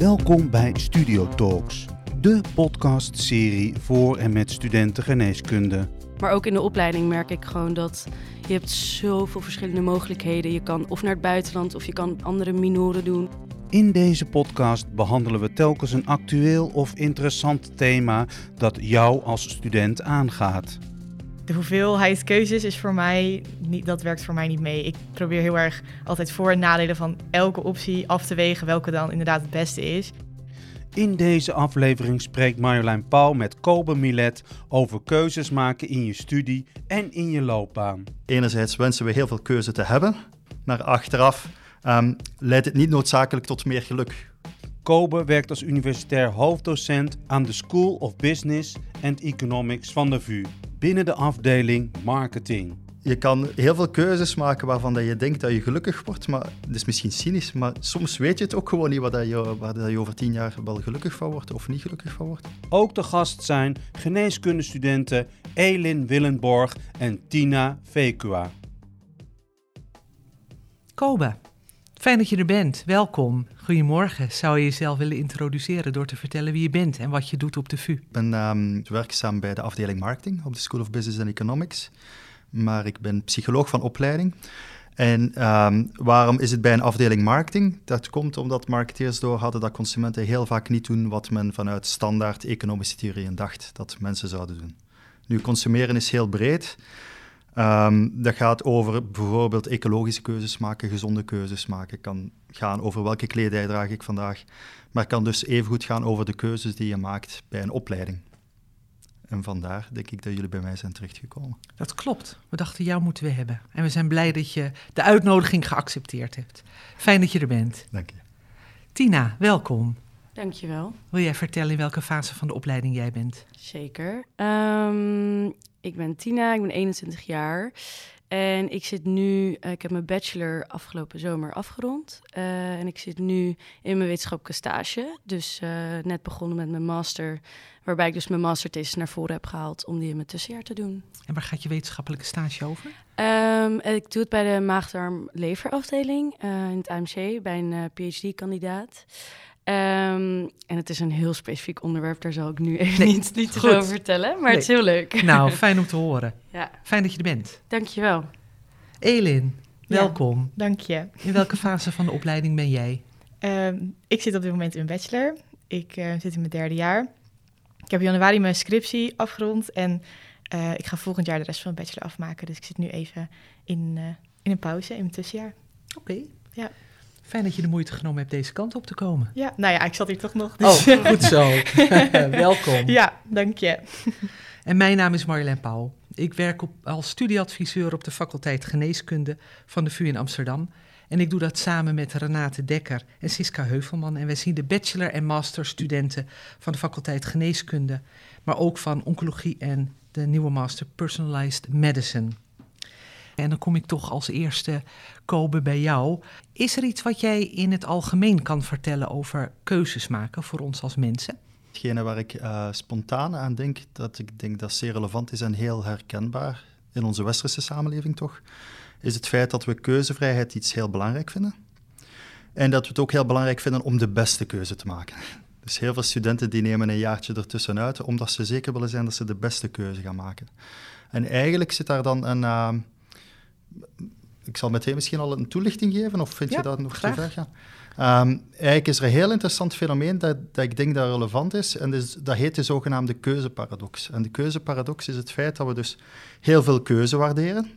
Welkom bij Studio Talks, de podcastserie voor en met studenten geneeskunde. Maar ook in de opleiding merk ik gewoon dat je hebt zoveel verschillende mogelijkheden. Je kan of naar het buitenland of je kan andere minoren doen. In deze podcast behandelen we telkens een actueel of interessant thema dat jou als student aangaat. De hoeveelheid keuzes is voor mij niet, dat werkt voor mij niet mee. Ik probeer heel erg altijd voor- en nadelen van elke optie af te wegen welke dan inderdaad het beste is. In deze aflevering spreekt Marjolein Pauw met Kobe Milet over keuzes maken in je studie en in je loopbaan. Enerzijds wensen we heel veel keuze te hebben, maar achteraf ehm, leidt het niet noodzakelijk tot meer geluk. Kobe werkt als universitair hoofddocent aan de School of Business and Economics van de VU, binnen de afdeling marketing. Je kan heel veel keuzes maken waarvan dat je denkt dat je gelukkig wordt, maar dat is misschien cynisch, maar soms weet je het ook gewoon niet waar, dat je, waar dat je over tien jaar wel gelukkig van wordt of niet gelukkig van wordt. Ook de gast zijn geneeskundestudenten Elin Willenborg en Tina Vekua. Kobe, fijn dat je er bent. Welkom. Goedemorgen. Zou je jezelf willen introduceren door te vertellen wie je bent en wat je doet op de VU? Ik ben ehm, werkzaam bij de afdeling marketing op de School of Business and Economics, maar ik ben psycholoog van opleiding. En ehm, waarom is het bij een afdeling marketing? Dat komt omdat marketeers door hadden dat consumenten heel vaak niet doen wat men vanuit standaard economische theorieën dacht dat mensen zouden doen. Nu, consumeren is heel breed. Ehm, dat gaat over bijvoorbeeld ecologische keuzes maken, gezonde keuzes maken. kan gaan over welke kledij draag ik vandaag. Maar kan dus evengoed gaan over de keuzes die je maakt bij een opleiding. En vandaar denk ik dat jullie bij mij zijn terechtgekomen. Dat klopt. We dachten, jou moeten we hebben. En we zijn blij dat je de uitnodiging geaccepteerd hebt. Fijn dat je er bent. Dank je. Tina, welkom. Dankjewel. Wil jij vertellen in welke fase van de opleiding jij bent? Zeker. Ehm, ik ben Tina, ik ben 21 jaar. En ik zit nu, eh, ik heb mijn bachelor afgelopen zomer afgerond. Eh, en ik zit nu in mijn wetenschappelijke stage. Dus eh, net begonnen met mijn master. Waarbij ik dus mijn masterthesis naar voren heb gehaald om die in mijn tussenjaar te doen. En waar gaat je wetenschappelijke stage over? Ehm, ik doe het bij de maagdarm-leverafdeling in het AMC, bij een PhD-kandidaat. Ehm, en het is een heel specifiek onderwerp, daar zal ik nu even Nee, niet, niet te goed. veel over vertellen. Maar Nee. het is heel leuk. Nou, fijn om te horen. Ja, Fijn dat je er bent. dankjewel. Elin, Ja. welkom. Dank je. In welke fase van de opleiding ben jij? Ehm, ik zit op dit moment in bachelor. Ik eh, zit in mijn derde jaar. Ik heb in januari mijn scriptie afgerond en eh, ik ga volgend jaar de rest van mijn bachelor afmaken. Dus ik zit nu even in, eh, in een pauze, in mijn tussenjaar. Oké. Ja. Fijn dat je de moeite genomen hebt deze kant op te komen. Ja, nou ja, ik zat hier toch nog. Oh, Dus. goed zo. Welkom. ja, dank je. En mijn naam is Marjolein Pauw. Ik werk op, als studieadviseur op de faculteit Geneeskunde van de VU in Amsterdam. En ik doe dat samen met Renate Dekker en Siska Heuvelman. En wij zien de bachelor- en masterstudenten van de faculteit Geneeskunde, maar ook van Oncologie en de nieuwe master Personalized Medicine. En dan kom ik toch als eerste, Kobe, bij jou. Is er iets wat jij in het algemeen kan vertellen over keuzes maken voor ons als mensen? Hetgene waar ik eh, spontaan aan denk, dat ik denk dat zeer relevant is en heel herkenbaar in onze westerse samenleving toch, is het feit dat we keuzevrijheid iets heel belangrijk vinden. En dat we het ook heel belangrijk vinden om de beste keuze te maken. Dus heel veel studenten die nemen een jaartje ertussenuit, omdat ze zeker willen zijn dat ze de beste keuze gaan maken. En eigenlijk zit daar dan een... eh, ik zal meteen misschien al een toelichting geven, of vind Ja, je dat nog graag. te ver gaan? Ehm, eigenlijk is er een heel interessant fenomeen dat, dat ik denk dat relevant is, en dus, dat heet de zogenaamde keuzeparadox. En de keuzeparadox is het feit dat we dus heel veel keuze waarderen.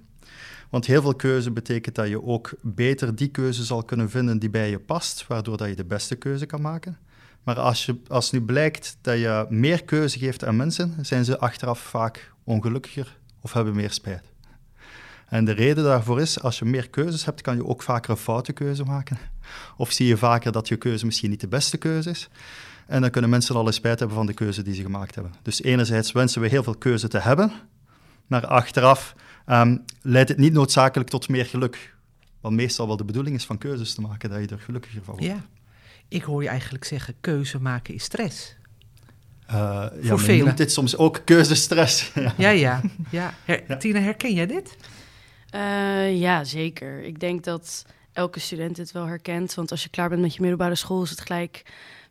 Want heel veel keuze betekent dat je ook beter die keuze zal kunnen vinden die bij je past, waardoor dat je de beste keuze kan maken. Maar als, je, als nu blijkt dat je meer keuze geeft aan mensen, zijn ze achteraf vaak ongelukkiger of hebben meer spijt. En de reden daarvoor is, als je meer keuzes hebt, kan je ook vaker een foute keuze maken. Of zie je vaker dat je keuze misschien niet de beste keuze is. En dan kunnen mensen al eens spijt hebben van de keuze die ze gemaakt hebben. Dus enerzijds wensen we heel veel keuze te hebben, maar achteraf ehm, leidt het niet noodzakelijk tot meer geluk. Wat meestal wel de bedoeling is van keuzes te maken, dat je er gelukkiger van wordt. Ja. Ik hoor je eigenlijk zeggen, keuze maken is stress. Eh, ja, Voor velen. noemt dit soms ook keuzestress. Ja. Ja, ja. ja. Her- Ja. Tina, herken jij dit? Eh, ja, zeker. Ik denk dat elke student dit wel herkent. Want als je klaar bent met je middelbare school, is het gelijk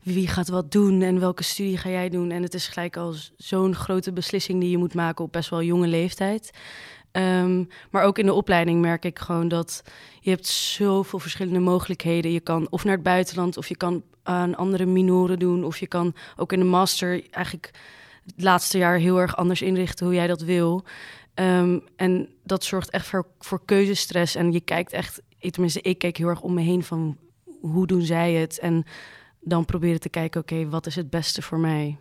wie gaat wat doen en welke studie ga jij doen. En het is gelijk al zo'n grote beslissing die je moet maken op best wel jonge leeftijd. Ehm, maar ook in de opleiding merk ik gewoon dat je hebt zoveel verschillende mogelijkheden. Je kan of naar het buitenland, of je kan aan andere minoren doen, of je kan ook in de master eigenlijk het laatste jaar heel erg anders inrichten hoe jij dat wil. Ehm, en dat zorgt echt voor, voor keuzestress. En je kijkt echt, tenminste, ik kijk heel erg om me heen van hoe doen zij het? En dan proberen te kijken, oké, wat is het beste voor mij?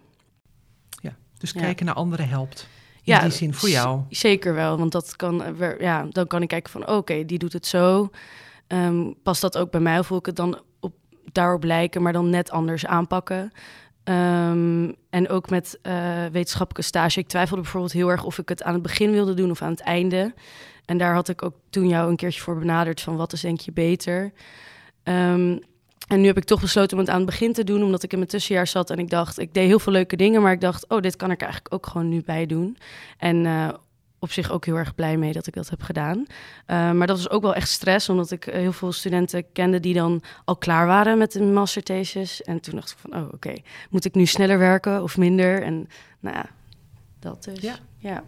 Ja, dus Ja. kijken naar anderen helpt. In Ja, die zin voor jou. Zeker wel, want dat kan, eh, ja, dan kan ik kijken van, oké, die doet het zo. Ehm, past dat ook bij mij of wil ik het dan op, daarop lijken, maar dan net anders aanpakken? Ehm, en ook met eh, wetenschappelijke stage. Ik twijfelde bijvoorbeeld heel erg of ik het aan het begin wilde doen of aan het einde. En daar had ik ook toen jou een keertje voor benaderd van wat is denk je beter. Ehm, en nu heb ik toch besloten om het aan het begin te doen, omdat ik in mijn tussenjaar zat en ik dacht, ik deed heel veel leuke dingen, maar ik dacht, oh, dit kan ik eigenlijk ook gewoon nu bij doen. En eh, op zich ook heel erg blij mee dat ik dat heb gedaan. Eh, maar dat was ook wel echt stress, omdat ik eh, heel veel studenten kende die dan al klaar waren met een masterthesis. En toen dacht ik van, oh, oké, moet ik nu sneller werken of minder? En nou ja, dat dus. Ja. ja.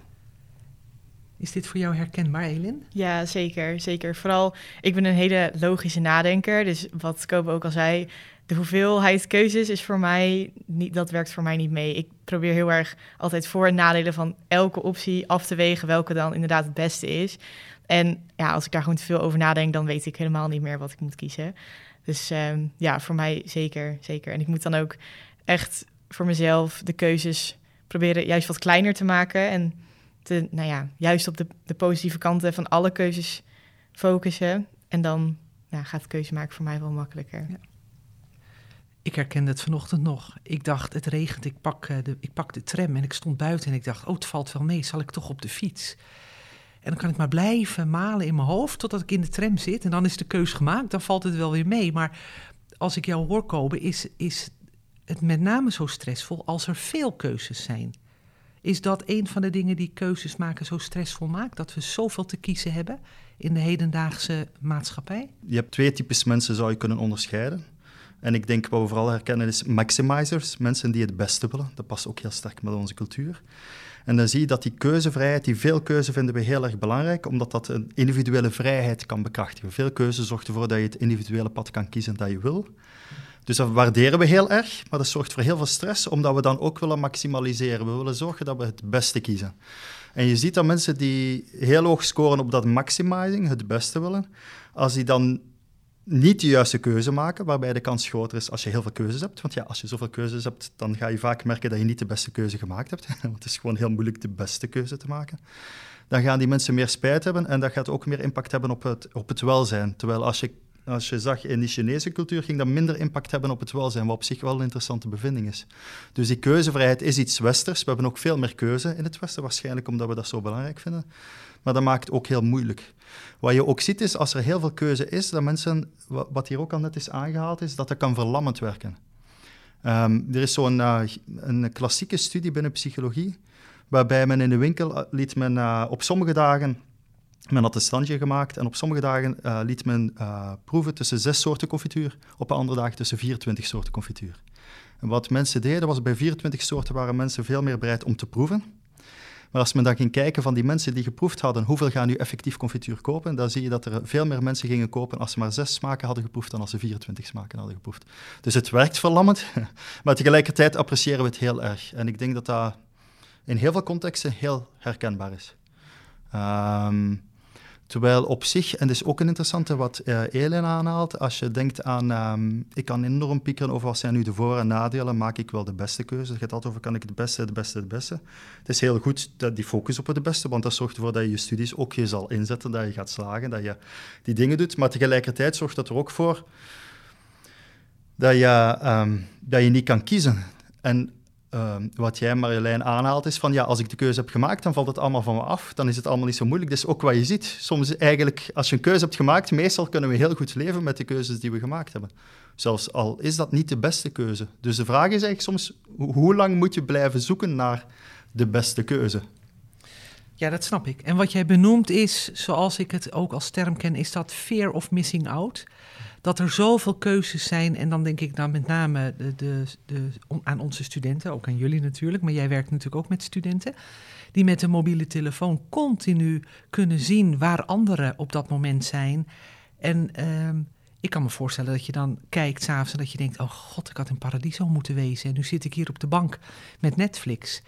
Is dit voor jou herkenbaar, Elin? Ja, zeker. Zeker. Vooral, ik ben een hele logische nadenker. Dus wat Kobe ook al zei, de hoeveelheid keuzes is voor mij niet, dat werkt voor mij niet mee. Ik probeer heel erg altijd voor- en nadelen van elke optie af te wegen, welke dan inderdaad het beste is. En ja, als ik daar gewoon te veel over nadenk, dan weet ik helemaal niet meer wat ik moet kiezen. Dus ehm, ja, voor mij zeker, zeker. En ik moet dan ook echt voor mezelf de keuzes proberen juist wat kleiner te maken. En te, nou ja, juist op de, de positieve kanten van alle keuzes focussen. En dan nou, gaat de keuze maken voor mij wel makkelijker. Ja. Ik herkende het vanochtend nog. Ik dacht, het regent, ik pak, eh, de, ik pak de tram en ik stond buiten en ik dacht, oh, het valt wel mee, zal ik toch op de fiets? En dan kan ik maar blijven malen in mijn hoofd totdat ik in de tram zit. En dan is de keus gemaakt, dan valt het wel weer mee. Maar als ik jou hoor komen, is, is het met name zo stressvol als er veel keuzes zijn. Is dat een van de dingen die keuzes maken zo stressvol maakt? Dat we zoveel te kiezen hebben in de hedendaagse maatschappij? Je hebt twee types mensen zou je kunnen onderscheiden. En ik denk wat we vooral herkennen is maximizers, mensen die het beste willen. Dat past ook heel sterk met onze cultuur. En dan zie je dat die keuzevrijheid, die veel keuze vinden we heel erg belangrijk, omdat dat een individuele vrijheid kan bekrachtigen. Veel keuze zorgt ervoor dat je het individuele pad kan kiezen dat je wil. Dus dat waarderen we heel erg, maar dat zorgt voor heel veel stress, omdat we dan ook willen maximaliseren. We willen zorgen dat we het beste kiezen. En je ziet dat mensen die heel hoog scoren op dat maximizing, het beste willen, als die dan niet de juiste keuze maken, waarbij de kans groter is als je heel veel keuzes hebt. Want ja, als je zoveel keuzes hebt, dan ga je vaak merken dat je niet de beste keuze gemaakt hebt. Want het is gewoon heel moeilijk de beste keuze te maken. Dan gaan die mensen meer spijt hebben en dat gaat ook meer impact hebben op het, op het welzijn. Terwijl als je, als je zag in die Chinese cultuur, ging dat minder impact hebben op het welzijn, wat op zich wel een interessante bevinding is. Dus die keuzevrijheid is iets westers. We hebben ook veel meer keuze in het westen, waarschijnlijk omdat we dat zo belangrijk vinden. Maar dat maakt het ook heel moeilijk. Wat je ook ziet is, als er heel veel keuze is, dat mensen, wat hier ook al net is aangehaald, is dat dat kan verlammend werken. Um, er is zo'n uh, een klassieke studie binnen psychologie, waarbij men in de winkel liet men uh, op sommige dagen, men had een standje gemaakt, en op sommige dagen liet men proeven tussen zes soorten confituur, op andere dagen tussen 24 soorten confituur. En wat mensen deden, was bij 24 soorten waren mensen veel meer bereid om te proeven. Maar als men dan ging kijken van die mensen die geproefd hadden, hoeveel gaan nu effectief confituur kopen, dan zie je dat er veel meer mensen gingen kopen als ze maar zes smaken hadden geproefd dan als ze 24 smaken hadden geproefd. Dus het werkt verlammend, maar tegelijkertijd appreciëren we het heel erg. En ik denk dat dat in heel veel contexten heel herkenbaar is. Um, Terwijl op zich, en dat is ook een interessante wat uh, aanhaalt, als je denkt aan, um, ik kan enorm piekeren over wat zijn nu de voor- en nadelen, maak ik wel de beste keuze. Het gaat altijd over, kan ik het beste, het beste, het beste. Het is heel goed dat die focus op het beste, want dat zorgt ervoor dat je je studies ook je zal inzetten, dat je gaat slagen, dat je die dingen doet. Maar tegelijkertijd zorgt dat er ook voor dat je, um, dat je niet kan kiezen. En uh, wat jij, Marjolein, aanhaalt, is van ja, als ik de keuze heb gemaakt, dan valt het allemaal van me af. Dan is het allemaal niet zo moeilijk. Is ook wat je ziet. Soms eigenlijk, als je een keuze hebt gemaakt, meestal kunnen we heel goed leven met de keuzes die we gemaakt hebben. Zelfs al is dat niet de beste keuze. Dus de vraag is eigenlijk soms, hoe lang moet je blijven zoeken naar de beste keuze? Ja, dat snap ik. En wat jij benoemt is, zoals ik het ook als term ken, is dat fear of missing out. Dat er zoveel keuzes zijn. En dan denk ik dan met name de, de, de, aan onze studenten, ook aan jullie natuurlijk. Maar jij werkt natuurlijk ook met studenten. Die met een mobiele telefoon continu kunnen zien waar anderen op dat moment zijn. En ehm, ik kan me voorstellen dat je dan kijkt s'avonds en dat je denkt: Oh god, ik had in Paradiso moeten wezen. En nu zit ik hier op de bank met Netflix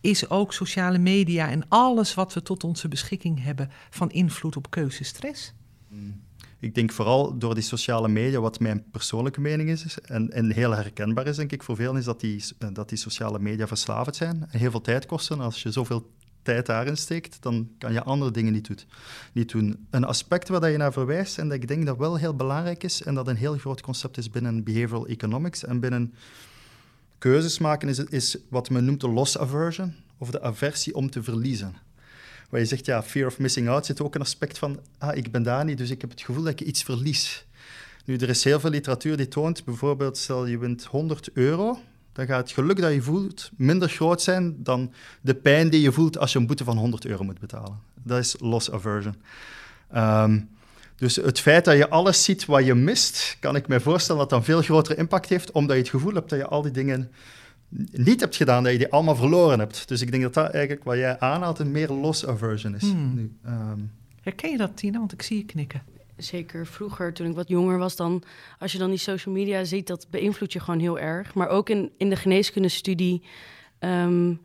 is ook sociale media en alles wat we tot onze beschikking hebben van invloed op keuzestress? Mm. Ik denk vooral door die sociale media, wat mijn persoonlijke mening is, en, en heel herkenbaar is, denk ik, voor velen, is dat die, dat die sociale media verslavend zijn en heel veel tijd kosten. Als je zoveel tijd daarin steekt, dan kan je andere dingen niet, doet, niet doen. Een aspect waar je naar verwijst en dat ik denk dat wel heel belangrijk is, en dat een heel groot concept is binnen behavioral economics en binnen keuzes maken is, is wat men noemt de loss aversion, of de aversie om te verliezen. Waar je zegt, ja, fear of missing out zit ook een aspect van, ah, ik ben daar niet, dus ik heb het gevoel dat ik iets verlies. Nu, er is heel veel literatuur die toont, bijvoorbeeld, stel je wint 100 euro, dan gaat het geluk dat je voelt minder groot zijn dan de pijn die je voelt als je een boete van 100 euro moet betalen. Dat is loss aversion. Um, dus het feit dat je alles ziet wat je mist, kan ik me voorstellen dat dat een veel grotere impact heeft, omdat je het gevoel hebt dat je al die dingen niet hebt gedaan, dat je die allemaal verloren hebt. Dus ik denk dat dat eigenlijk wat jij aanhaalt een meer loss aversion is. Hmm. Nu, ehm, Herken je dat, Tina? Want ik zie je knikken. Zeker vroeger, toen ik wat jonger was, dan als je dan die social media ziet, dat beïnvloedt je gewoon heel erg. Maar ook in, in de geneeskundestudie, um,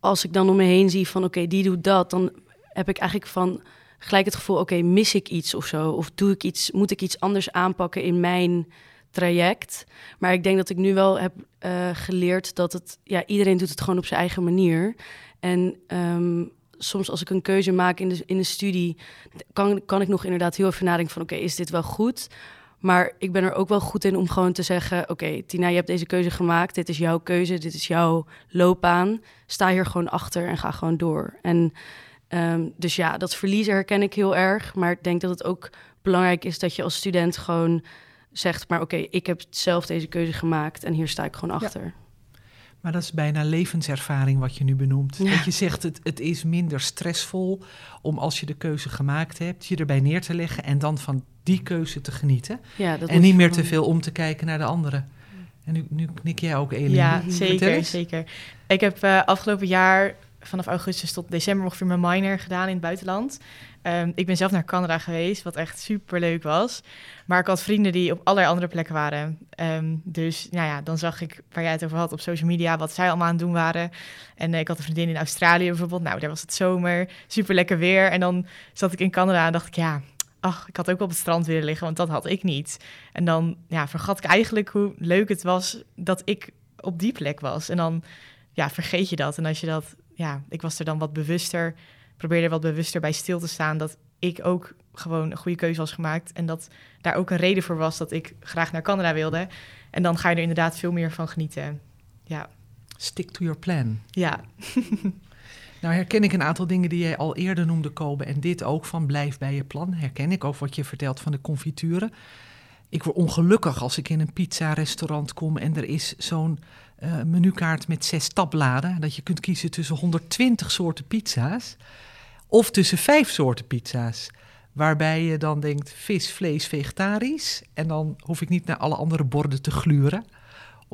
als ik dan om me heen zie van oké, die doet dat, dan heb ik eigenlijk van gelijk het gevoel, oké, mis ik iets of zo? Of doe ik iets, moet ik iets anders aanpakken in mijn traject? Maar ik denk dat ik nu wel heb uh, geleerd dat het, ja, iedereen doet het gewoon op zijn eigen manier. En um, soms als ik een keuze maak in de, in de studie, kan, kan ik nog inderdaad heel even nadenken van, oké, is dit wel goed? Maar ik ben er ook wel goed in om gewoon te zeggen: Oké, Tina, je hebt deze keuze gemaakt. Dit is jouw keuze. Dit is jouw loopbaan. Sta hier gewoon achter en ga gewoon door. En Um, dus ja, dat verliezen herken ik heel erg. Maar ik denk dat het ook belangrijk is dat je als student gewoon zegt: maar oké, ik heb zelf deze keuze gemaakt en hier sta ik gewoon achter. Maar dat is bijna levenservaring wat je nu benoemt. Dat je zegt, het, het is minder stressvol om als je de keuze gemaakt hebt, je erbij neer te leggen en dan van die keuze te genieten. Ja, en niet meer te veel om te kijken naar de anderen. En nu, nu knik jij ook, Eline. Ja, zeker, zeker. Ik heb uh, afgelopen jaar vanaf augustus tot december ongeveer mijn minor gedaan in het buitenland. Um, ik ben zelf naar Canada geweest, wat echt super leuk was. Maar ik had vrienden die op allerlei andere plekken waren. Um, dus nou ja, dan zag ik waar jij het over had op social media, wat zij allemaal aan het doen waren. En uh, ik had een vriendin in Australië bijvoorbeeld. Nou, daar was het zomer, super lekker weer. En dan zat ik in Canada en dacht ik, ja, ach, ik had ook op het strand willen liggen, want dat had ik niet. En dan ja, vergat ik eigenlijk hoe leuk het was dat ik op die plek was. En dan ja, vergeet je dat. En als je dat ja, ik was er dan wat bewuster, probeerde er wat bewuster bij stil te staan dat ik ook gewoon een goede keuze was gemaakt en dat daar ook een reden voor was dat ik graag naar Canada wilde. En dan ga je er inderdaad veel meer van genieten. Ja. Stick to your plan. Ja. nou herken ik een aantal dingen die jij al eerder noemde, Kobe, en dit ook van blijf bij je plan. Herken ik ook wat je vertelt van de confituren. Ik word ongelukkig als ik in een pizza-restaurant kom en er is zo'n uh, menukaart met zes tabbladen. Dat je kunt kiezen tussen 120 soorten pizza's of tussen vijf soorten pizza's. Waarbij je dan denkt vis, vlees, vegetarisch. En dan hoef ik niet naar alle andere borden te gluren.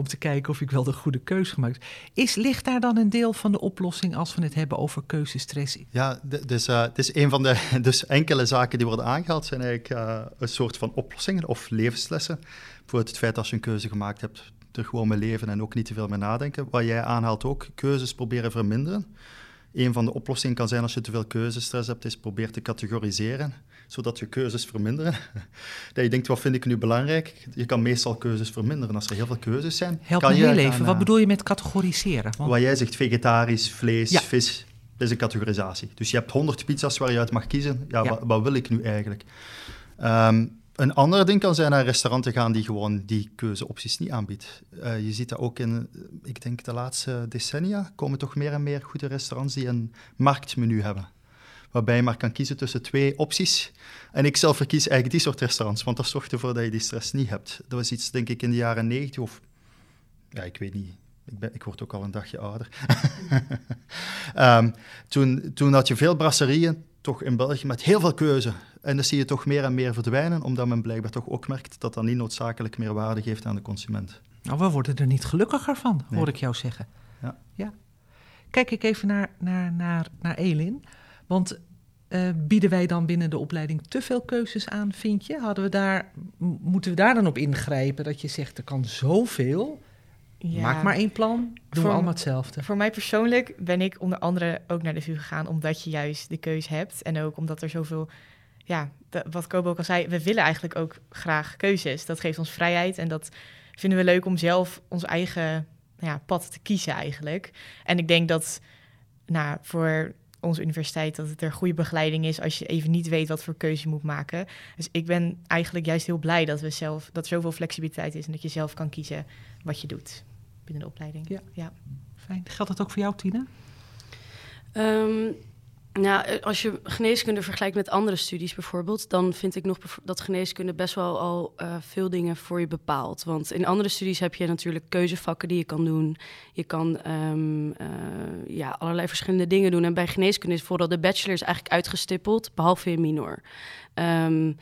Om te kijken of ik wel de goede keuze gemaakt. Is, ligt daar dan een deel van de oplossing als we het hebben over keuzestress? Ja, dus uh, het is een van de dus enkele zaken die worden aangehaald. zijn eigenlijk uh, een soort van oplossingen of levenslessen. Bijvoorbeeld het feit dat je een keuze gemaakt hebt er gewoon mee leven en ook niet te veel meer nadenken. Wat jij aanhaalt ook, keuzes proberen verminderen. Een van de oplossingen kan zijn als je te veel keuzestress hebt, is probeer te categoriseren, zodat je keuzes verminderen. dat je denkt, wat vind ik nu belangrijk? Je kan meestal keuzes verminderen. Als er heel veel keuzes zijn, Help kan je heel even, wat bedoel je met categoriseren? Want... Wat jij zegt, vegetarisch, vlees, vis, dat is een categorisatie. Dus je hebt 100 pizza's waar je uit mag kiezen. Ja, Wat, wat, wil ik nu eigenlijk? Um, een ander ding kan zijn naar restauranten gaan die gewoon die keuzeopties niet aanbiedt. Uh, je ziet dat ook in, ik denk de laatste decennia, komen toch meer en meer goede restaurants die een marktmenu hebben. Waarbij je maar kan kiezen tussen twee opties. En ik zelf verkies eigenlijk die soort restaurants, want dat zorgt ervoor dat je die stress niet hebt. Dat was iets, denk ik, in de jaren 90 of, ja, ik weet niet, ik, ben, ik word ook al een dagje ouder. Ehm, toen, toen had je veel brasserieën, toch in België, met heel veel keuze. En dat zie je toch meer en meer verdwijnen, omdat men blijkbaar toch ook merkt dat dat niet noodzakelijk meer waarde geeft aan de consument. Nou, we worden er niet gelukkiger van, Nee. hoor ik jou zeggen. Ja. ja. Kijk ik even naar, naar, naar, naar Elin. Want eh, bieden wij dan binnen de opleiding te veel keuzes aan, vind je? Hadden we daar, moeten we daar dan op ingrijpen dat je zegt, er kan zoveel. Ja. Maak maar één plan, doen we allemaal hetzelfde. Voor mij persoonlijk ben ik onder andere ook naar de VU gegaan omdat je juist de keus hebt. En ook omdat er zoveel, ja, wat Kobo ook al zei, we willen eigenlijk ook graag keuzes. Dat geeft ons vrijheid en dat vinden we leuk om zelf ons eigen ja, pad te kiezen eigenlijk. En ik denk dat nou, voor onze universiteit dat het er goede begeleiding is als je even niet weet wat voor keuze je moet maken. Dus ik ben eigenlijk juist heel blij dat we zelf dat er zoveel flexibiliteit is en dat je zelf kan kiezen wat je doet binnen de opleiding. Ja. ja. Fijn. Geldt dat ook voor jou, Tina? Ehm, nou, eh, als je geneeskunde vergelijkt met andere studies bijvoorbeeld, dan vind ik nog dat geneeskunde best wel al eh, veel dingen voor je bepaalt. Want in andere studies heb je natuurlijk keuzevakken die je kan doen. Je kan ehm, eh, ja, allerlei verschillende dingen doen. En bij geneeskunde is vooral de bachelor is eigenlijk uitgestippeld, behalve in minor. Ehm,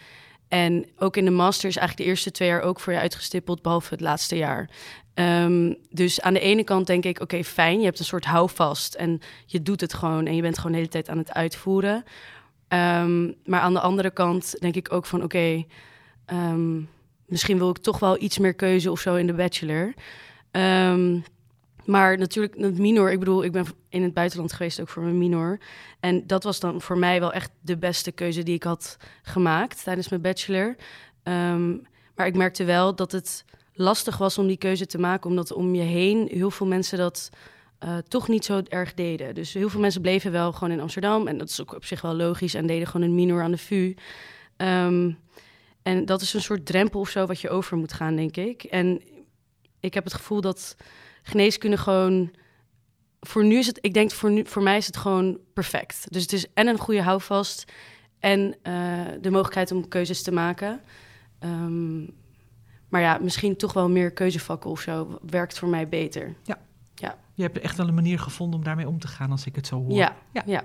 en ook in de master is eigenlijk de eerste twee jaar ook voor je uitgestippeld, behalve het laatste jaar. Ehm, dus aan de ene kant denk ik, oké, fijn, je hebt een soort houvast en je doet het gewoon en je bent gewoon de hele tijd aan het uitvoeren. Ehm, maar aan de andere kant denk ik ook van, oké, ehm, misschien wil ik toch wel iets meer keuze of zo in de bachelor. Maar natuurlijk, het minor, ik bedoel, ik ben in het buitenland geweest ook voor mijn minor. En dat was dan voor mij wel echt de beste keuze die ik had gemaakt tijdens mijn bachelor. Maar ik merkte wel dat het lastig was om die keuze te maken, omdat om je heen heel veel mensen dat eh, toch niet zo erg deden. Dus heel veel mensen bleven wel gewoon in Amsterdam en dat is ook op zich wel logisch en deden gewoon een minor aan de VU. Ehm, en dat is een soort drempel of zo wat je over moet gaan, denk ik. En ik heb het gevoel dat geneeskunde gewoon voor nu is het, ik denk voor, nu, voor mij is het gewoon perfect. Dus het is en een goede houvast en eh, de mogelijkheid om keuzes te maken. Ehm, maar ja, misschien toch wel meer keuzevakken of zo werkt voor mij beter. Je hebt echt wel een manier gevonden om daarmee om te gaan, als ik het zo hoor. Ja, Ja. ja.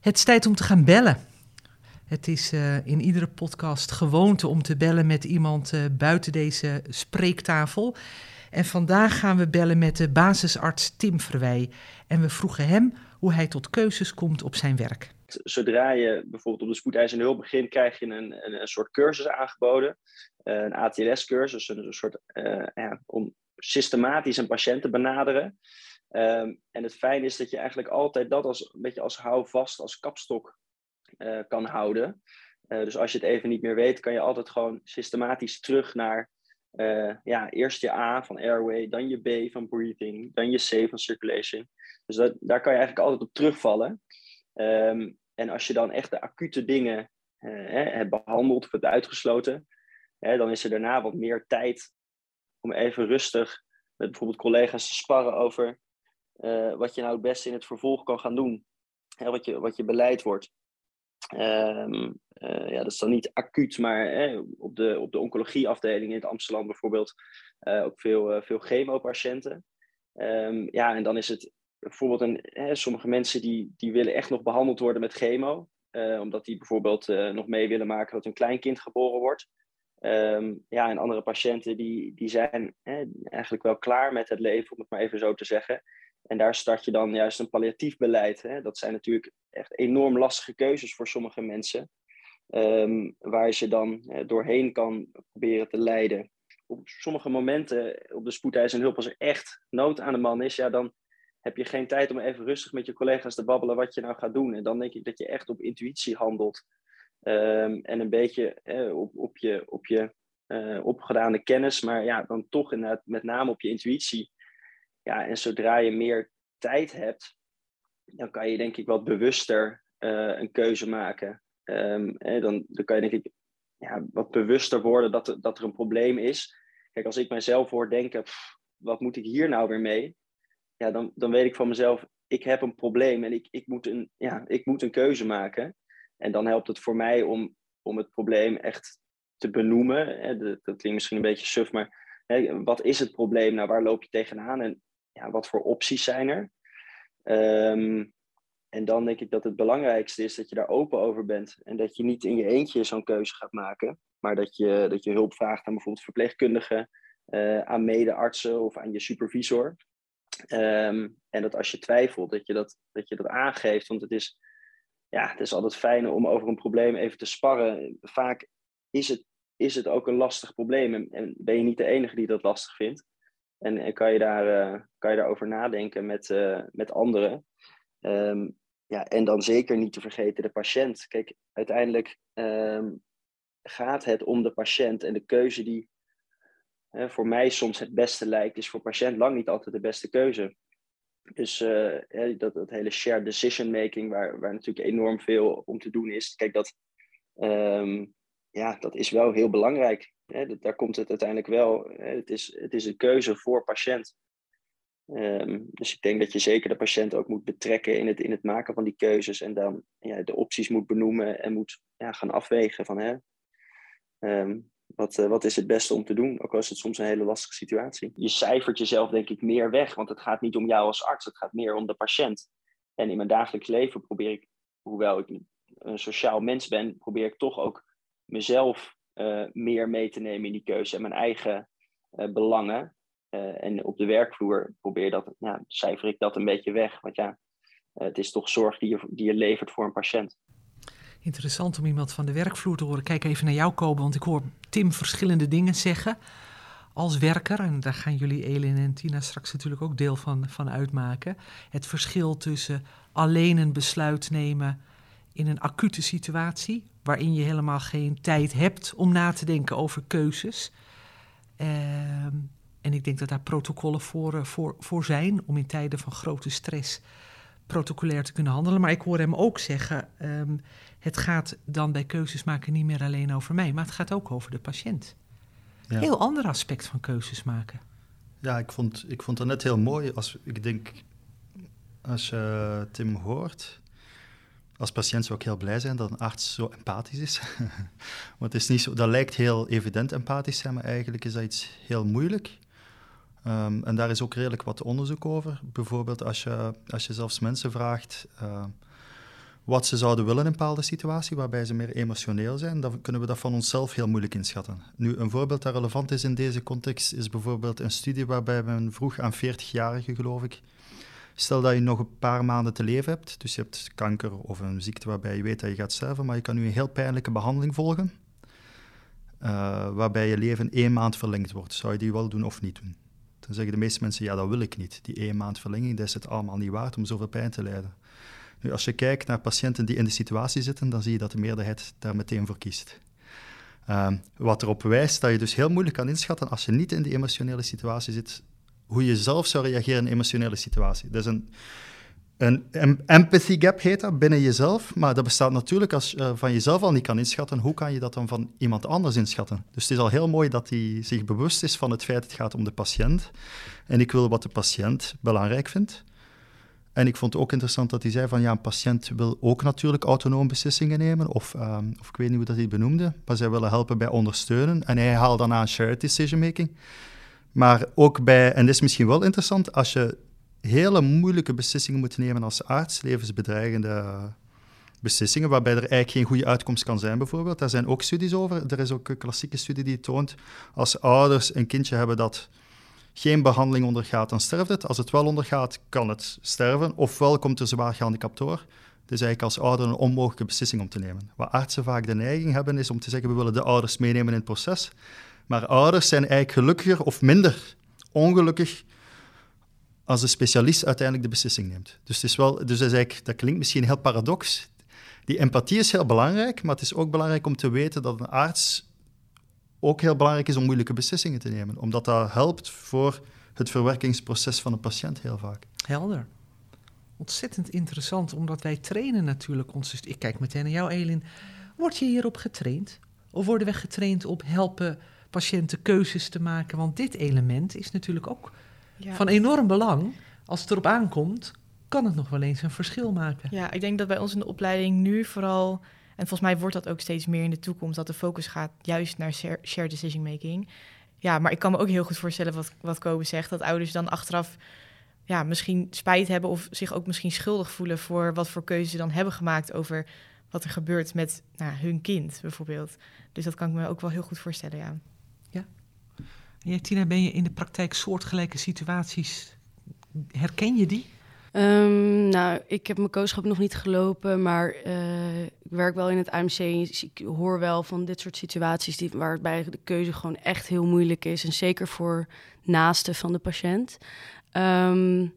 Het is tijd om te gaan bellen. Het is eh, in iedere podcast gewoonte om te bellen met iemand eh, buiten deze spreektafel. En vandaag gaan we bellen met de basisarts Tim Verwij. En we vroegen hem hoe hij tot keuzes komt op zijn werk. Zodra je bijvoorbeeld op de spoedeisende hulp begint, krijg je een, een, een soort cursus aangeboden. Eh, een ATLS-cursus, een, een soort eh, ja, om systematisch een patiënt te benaderen. Ehm, en het fijne is dat je eigenlijk altijd dat als een beetje als houvast, als kapstok eh, kan houden. Dus als je het even niet meer weet, kan je altijd gewoon systematisch terug naar ja, eerst je A van airway, dan je B van breathing, dan je C van circulation. Dus dat, daar kan je eigenlijk altijd op terugvallen. Ehm, en als je dan echt de acute dingen eh, hebt behandeld of hebt uitgesloten, dan is er daarna wat meer tijd om even rustig met bijvoorbeeld collega's te sparren over eh, wat je nou het beste in het vervolg kan gaan doen. Wat, je, wat je beleid wordt. Ehm, eh, ja, dat is dan niet acuut, maar op, de, op de oncologieafdeling in het Amsterdam bijvoorbeeld ook veel, veel chemopatiënten. Ehm, ja, en dan is het bijvoorbeeld een, hè, sommige mensen die, die willen echt nog behandeld worden met chemo. eh, omdat die bijvoorbeeld eh, nog mee willen maken dat hun kleinkind geboren wordt. Ehm, ja, en andere patiënten die, die zijn hè, eigenlijk wel klaar met het leven, om het maar even zo te zeggen. En daar start je dan juist een palliatief beleid. Hè. Dat zijn natuurlijk echt enorm lastige keuzes voor sommige mensen. ehm, waar je ze dan eh, doorheen kan proberen te leiden. Op sommige momenten op de spoedeisende hulp, als er echt nood aan de man is, ja, dan heb je geen tijd om even rustig met je collega's te babbelen wat je nou gaat doen. En dan denk ik dat je echt op intuïtie handelt. Ehm, en een beetje eh, op, op je, op je eh, opgedane kennis, maar ja, dan toch inderdaad met name op je intuïtie. Ja, en zodra je meer tijd hebt, dan kan je denk ik wat bewuster eh, een keuze maken. Ehm, dan, dan kan je denk ik ja, wat bewuster worden dat er, dat er een probleem is. Kijk, als ik mijzelf hoor denken, "Pff, wat moet ik hier nou weer mee? Ja, dan, dan weet ik van mezelf, ik heb een probleem en ik, ik, moet, een, ja, ik moet een keuze maken. En dan helpt het voor mij om, om het probleem echt te benoemen. Dat, klinkt misschien een beetje suf, maar Hè, wat is het probleem? Nou, waar loop je tegenaan? En ja, wat voor opties zijn er? Ehm, en dan denk ik dat het belangrijkste is dat je daar open over bent. En dat je niet in je eentje zo'n keuze gaat maken. Maar dat je, dat je hulp vraagt aan bijvoorbeeld verpleegkundigen, uh, aan medeartsen of aan je supervisor. Ehm, en dat als je twijfelt, dat je dat, dat je dat aangeeft. Want het is, ja, het is altijd fijn om over een probleem even te sparren. Vaak is het, is het ook een lastig probleem. En, en ben je niet de enige die dat lastig vindt. En, en kan, je daar, uh, kan je daarover nadenken met, uh, met anderen. Um, ja, en dan zeker niet te vergeten de patiënt. Kijk, uiteindelijk um, gaat het om de patiënt en de keuze die hè, voor mij soms het beste lijkt, is voor patiënt lang niet altijd de beste keuze. Dus uh, dat, dat hele shared decision making, waar, waar natuurlijk enorm veel om te doen is. Kijk, dat, um, ja, dat is wel heel belangrijk. Hè? Daar komt het uiteindelijk wel. Het is, het is een keuze voor patiënt. Um, dus ik denk dat je zeker de patiënt ook moet betrekken in het, in het maken van die keuzes. En dan ja, de opties moet benoemen en moet ja, gaan afwegen van hè, um, wat, uh, wat is het beste om te doen? Ook al is het soms een hele lastige situatie. Je cijfert jezelf denk ik meer weg, want het gaat niet om jou als arts, het gaat meer om de patiënt. En in mijn dagelijks leven probeer ik, hoewel ik een sociaal mens ben, probeer ik toch ook mezelf uh, meer mee te nemen in die keuze en mijn eigen uh, belangen. En op de werkvloer probeer dat, cijfer ik dat een beetje weg. Want ja, het is toch zorg die je levert voor een patiënt. Interessant om iemand van de werkvloer te horen. Kijk even naar jou, Kobe, want ik hoor Tim verschillende dingen zeggen als werker. En daar gaan jullie, Elin en Tina, straks natuurlijk ook deel van, van uitmaken. Het verschil tussen alleen een besluit nemen in een acute situatie, waarin je helemaal geen tijd hebt om na te denken over keuzes. Uh, en ik denk dat daar protocollen voor, voor, voor zijn om in tijden van grote stress protocolair te kunnen handelen. Maar ik hoor hem ook zeggen: um, het gaat dan bij keuzes maken niet meer alleen over mij, maar het gaat ook over de patiënt. Ja. Heel ander aspect van keuzes maken. Ja, ik vond, ik vond dat net heel mooi. Als, ik denk, als je Tim hoort, als patiënt zou ik heel blij zijn dat een arts zo empathisch is. Want het is niet zo, dat lijkt heel evident empathisch zijn, maar eigenlijk is dat iets heel moeilijk. Um, en daar is ook redelijk wat onderzoek over. Bijvoorbeeld als je, als je zelfs mensen vraagt uh, wat ze zouden willen in een bepaalde situatie, waarbij ze meer emotioneel zijn, dan kunnen we dat van onszelf heel moeilijk inschatten. Nu, een voorbeeld dat relevant is in deze context, is bijvoorbeeld een studie waarbij men vroeg aan 40-jarigen, geloof ik, stel dat je nog een paar maanden te leven hebt, dus je hebt kanker of een ziekte waarbij je weet dat je gaat sterven, maar je kan nu een heel pijnlijke behandeling volgen, uh, waarbij je leven één maand verlengd wordt. Zou je die wel doen of niet doen? Dan zeggen de meeste mensen, ja, dat wil ik niet. Die één maand verlenging, dat is het allemaal niet waard om zoveel pijn te lijden. Nu, als je kijkt naar patiënten die in de situatie zitten, dan zie je dat de meerderheid daar meteen voor kiest. Um, wat erop wijst dat je dus heel moeilijk kan inschatten als je niet in die emotionele situatie zit, hoe je zelf zou reageren in een emotionele situatie. Dat is een, een empathy gap heet dat binnen jezelf, maar dat bestaat natuurlijk als je uh, van jezelf al niet kan inschatten, hoe kan je dat dan van iemand anders inschatten? Dus het is al heel mooi dat hij zich bewust is van het feit dat het gaat om de patiënt. En ik wil wat de patiënt belangrijk vindt. En ik vond het ook interessant dat hij zei van ja, een patiënt wil ook natuurlijk autonoom beslissingen nemen, of, um, of ik weet niet hoe dat hij benoemde, maar zij willen helpen bij ondersteunen. En hij haalt dan aan shared decision making. Maar ook bij, en dit is misschien wel interessant, als je hele moeilijke beslissingen moet nemen als arts, levensbedreigende beslissingen, waarbij er eigenlijk geen goede uitkomst kan zijn, bijvoorbeeld. Daar zijn ook studies over. Er is ook een klassieke studie die toont, als ouders een kindje hebben dat geen behandeling ondergaat, dan sterft het. Als het wel ondergaat, kan het sterven. Ofwel komt er zwaar gehandicapt door. Het is eigenlijk als ouder een onmogelijke beslissing om te nemen. Wat artsen vaak de neiging hebben, is om te zeggen, we willen de ouders meenemen in het proces. Maar ouders zijn eigenlijk gelukkiger of minder ongelukkig als de specialist uiteindelijk de beslissing neemt. Dus, het is wel, dus dat, is eigenlijk, dat klinkt misschien heel paradox. Die empathie is heel belangrijk, maar het is ook belangrijk om te weten dat een arts ook heel belangrijk is om moeilijke beslissingen te nemen. Omdat dat helpt voor het verwerkingsproces van een patiënt heel vaak. Helder. Ontzettend interessant, omdat wij trainen natuurlijk ons... Ik kijk meteen naar jou, Elin. Word je hierop getraind? Of worden we getraind op helpen patiënten keuzes te maken? Want dit element is natuurlijk ook ja. van enorm belang. Als het erop aankomt, kan het nog wel eens een verschil maken. Ja, ik denk dat bij ons in de opleiding nu vooral, en volgens mij wordt dat ook steeds meer in de toekomst, dat de focus gaat juist naar shared decision making. ja, maar ik kan me ook heel goed voorstellen wat, wat Kobe zegt, dat ouders dan achteraf ja, misschien spijt hebben of zich ook misschien schuldig voelen voor wat voor keuzes ze dan hebben gemaakt over wat er gebeurt met nou, hun kind bijvoorbeeld. Dus dat kan ik me ook wel heel goed voorstellen, ja. Ja. Tina, ben je in de praktijk soortgelijke situaties, herken je die? Um, nou, ik heb mijn kooschap nog niet gelopen, maar uh, ik werk wel in het AMC. Ik hoor wel van dit soort situaties die, waarbij de keuze gewoon echt heel moeilijk is. En zeker voor naasten van de patiënt. Um,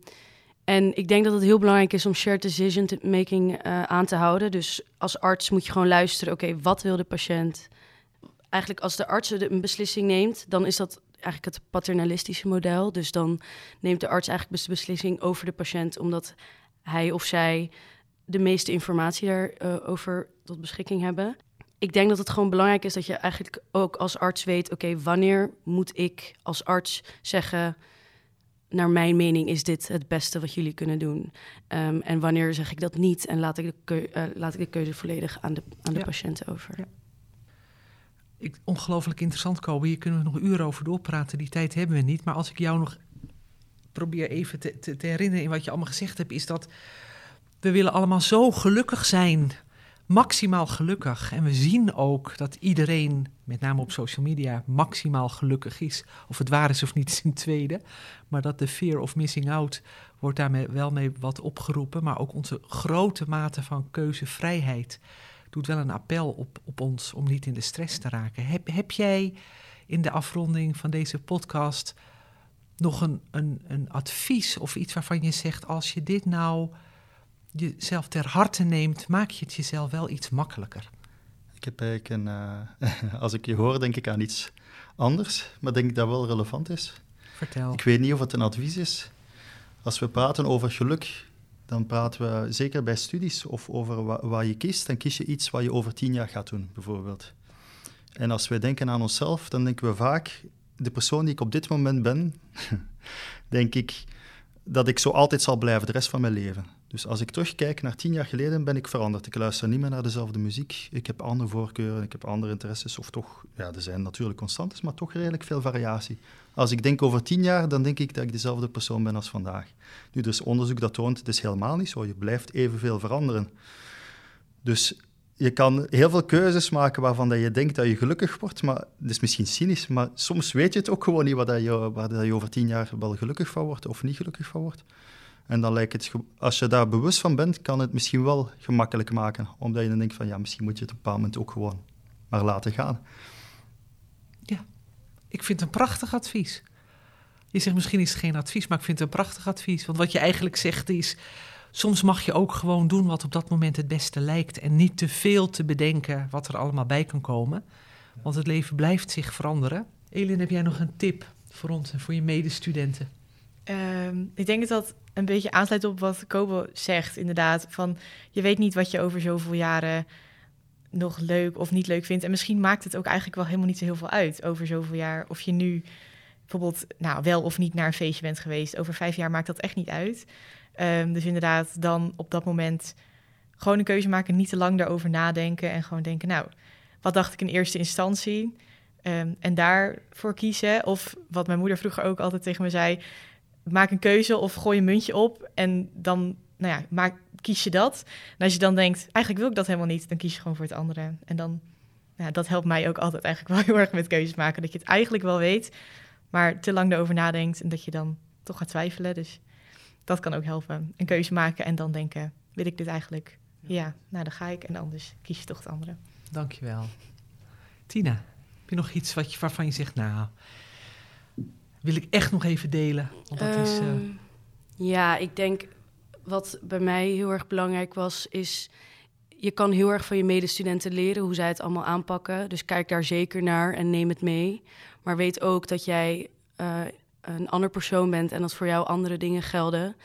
en ik denk dat het heel belangrijk is om shared decision making uh, aan te houden. Dus als arts moet je gewoon luisteren, oké, wat wil de patiënt? Eigenlijk als de arts een beslissing neemt, dan is dat eigenlijk het paternalistische model. Dus dan neemt de arts eigenlijk de beslissing over de patiënt, omdat hij of zij de meeste informatie daarover uh, tot beschikking hebben. Ik denk dat het gewoon belangrijk is dat je eigenlijk ook als arts weet: oké, wanneer moet ik als arts zeggen naar mijn mening is dit het beste wat jullie kunnen doen. Um, en wanneer zeg ik dat niet en laat ik de, keu uh, laat ik de keuze volledig aan de, aan de ja. patiënten over. Ja. Ik, ongelooflijk interessant, Kobe. Hier kunnen we nog uren over doorpraten. Die tijd hebben we niet. Maar als ik jou nog probeer even te, te, te herinneren in wat je allemaal gezegd hebt, is dat we willen allemaal zo gelukkig zijn maximaal gelukkig. En we zien ook dat iedereen, met name op social media, maximaal gelukkig is. Of het waar is of niet, is een tweede. Maar dat de fear of missing out wordt daarmee wel mee wat opgeroepen. Maar ook onze grote mate van keuzevrijheid doet wel een appel op, op ons om niet in de stress te raken. Heb, heb jij in de afronding van deze podcast nog een, een, een advies of iets waarvan je zegt: als je dit nou jezelf ter harte neemt, maak je het jezelf wel iets makkelijker. Ik heb eigenlijk een, uh, als ik je hoor, denk ik aan iets anders, maar denk ik dat wel relevant is. Vertel. Ik weet niet of het een advies is. Als we praten over geluk, dan praten we zeker bij studies of over wa wat je kiest, dan kies je iets wat je over tien jaar gaat doen, bijvoorbeeld. En als we denken aan onszelf, dan denken we vaak, de persoon die ik op dit moment ben, denk ik dat ik zo altijd zal blijven de rest van mijn leven. Dus als ik terugkijk naar tien jaar geleden, ben ik veranderd. Ik luister niet meer naar dezelfde muziek. Ik heb andere voorkeuren, ik heb andere interesses. Of toch, ja, er zijn natuurlijk constantes, maar toch redelijk veel variatie. Als ik denk over tien jaar, dan denk ik dat ik dezelfde persoon ben als vandaag. Nu, is onderzoek dat toont, het is helemaal niet zo. Je blijft evenveel veranderen. Dus je kan heel veel keuzes maken waarvan dat je denkt dat je gelukkig wordt, maar dat is misschien cynisch, maar soms weet je het ook gewoon niet waar, je, je over tien jaar wel gelukkig van wordt of niet gelukkig van wordt. En dan lijkt het, als je daar bewust van bent, kan het misschien wel gemakkelijk maken. Omdat je dan denkt van, ja, misschien moet je het op een bepaald moment ook gewoon maar laten gaan. Ja, ik vind het een prachtig advies. Je zegt misschien is het geen advies, maar ik vind het een prachtig advies. Want wat je eigenlijk zegt is, soms mag je ook gewoon doen wat op dat moment het beste lijkt. En niet te veel te bedenken wat er allemaal bij kan komen. Want het leven blijft zich veranderen. Elin, heb jij nog een tip voor ons en voor je medestudenten? Um, ik denk dat dat een beetje aansluit op wat Kobo zegt, inderdaad. Van je weet niet wat je over zoveel jaren nog leuk of niet leuk vindt. En misschien maakt het ook eigenlijk wel helemaal niet zo heel veel uit over zoveel jaar. Of je nu bijvoorbeeld nou, wel of niet naar een feestje bent geweest. Over vijf jaar maakt dat echt niet uit. Um, dus inderdaad, dan op dat moment gewoon een keuze maken, niet te lang daarover nadenken. En gewoon denken, nou, wat dacht ik in eerste instantie? Um, en daarvoor kiezen. Of wat mijn moeder vroeger ook altijd tegen me zei maak een keuze of gooi een muntje op en dan nou ja, maak, kies je dat. En als je dan denkt, eigenlijk wil ik dat helemaal niet, dan kies je gewoon voor het andere. En dan, ja, dat helpt mij ook altijd eigenlijk wel heel erg met keuzes maken. Dat je het eigenlijk wel weet, maar te lang erover nadenkt en dat je dan toch gaat twijfelen. Dus dat kan ook helpen. Een keuze maken en dan denken, wil ik dit eigenlijk? Ja, nou dan ga ik en anders kies je toch het andere. Dankjewel. Tina, heb je nog iets wat je, waarvan je zegt, nou, wil ik echt nog even delen. Want dat is, uh... Ja, ik denk wat bij mij heel erg belangrijk was, is je kan heel erg van je medestudenten leren hoe zij het allemaal aanpakken. Dus kijk daar zeker naar en neem het mee. Maar weet ook dat jij uh, een ander persoon bent en dat voor jou andere dingen gelden.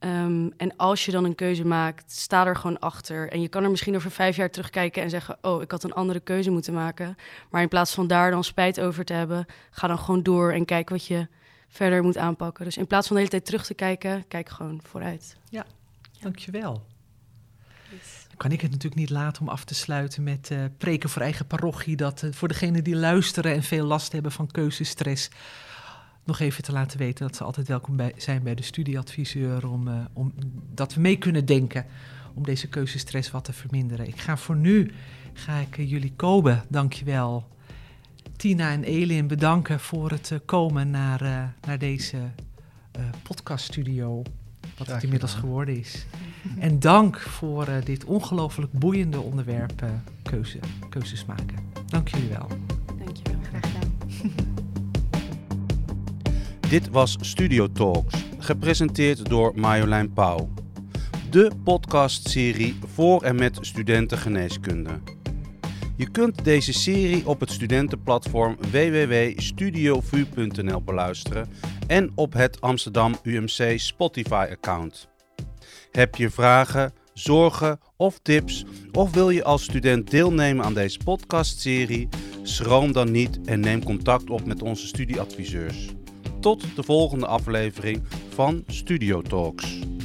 Um, en als je dan een keuze maakt, sta er gewoon achter. En je kan er misschien over vijf jaar terugkijken en zeggen: Oh, ik had een andere keuze moeten maken. Maar in plaats van daar dan spijt over te hebben, ga dan gewoon door en kijk wat je verder moet aanpakken. Dus in plaats van de hele tijd terug te kijken, kijk gewoon vooruit. Ja, dankjewel. kan ik het natuurlijk niet laten om af te sluiten met uh, preken voor eigen parochie. Dat uh, voor degenen die luisteren en veel last hebben van keuzestress, nog even te laten weten dat ze altijd welkom bij, zijn bij de studieadviseur. Om, uh, om dat we mee kunnen denken om deze keuzestress wat te verminderen. Ik ga voor nu, ga ik jullie Kobe, dankjewel. Tina en Elin bedanken voor het komen naar, naar deze podcaststudio wat het inmiddels geworden is. En dank voor uh, dit ongelooflijk boeiende onderwerp keuze, keuzes maken. Dank jullie wel. Dit was Studio Talks, gepresenteerd door Marjolein Pauw. De podcastserie voor en met studenten geneeskunde. Je kunt deze serie op het studentenplatform www.studiovu.nl beluisteren en op het Amsterdam UMC Spotify-account. Heb je vragen, zorgen of tips of wil je als student deelnemen aan deze podcastserie? Schroom dan niet en neem contact op met onze studieadviseurs. Tot de volgende aflevering van Studio Talks.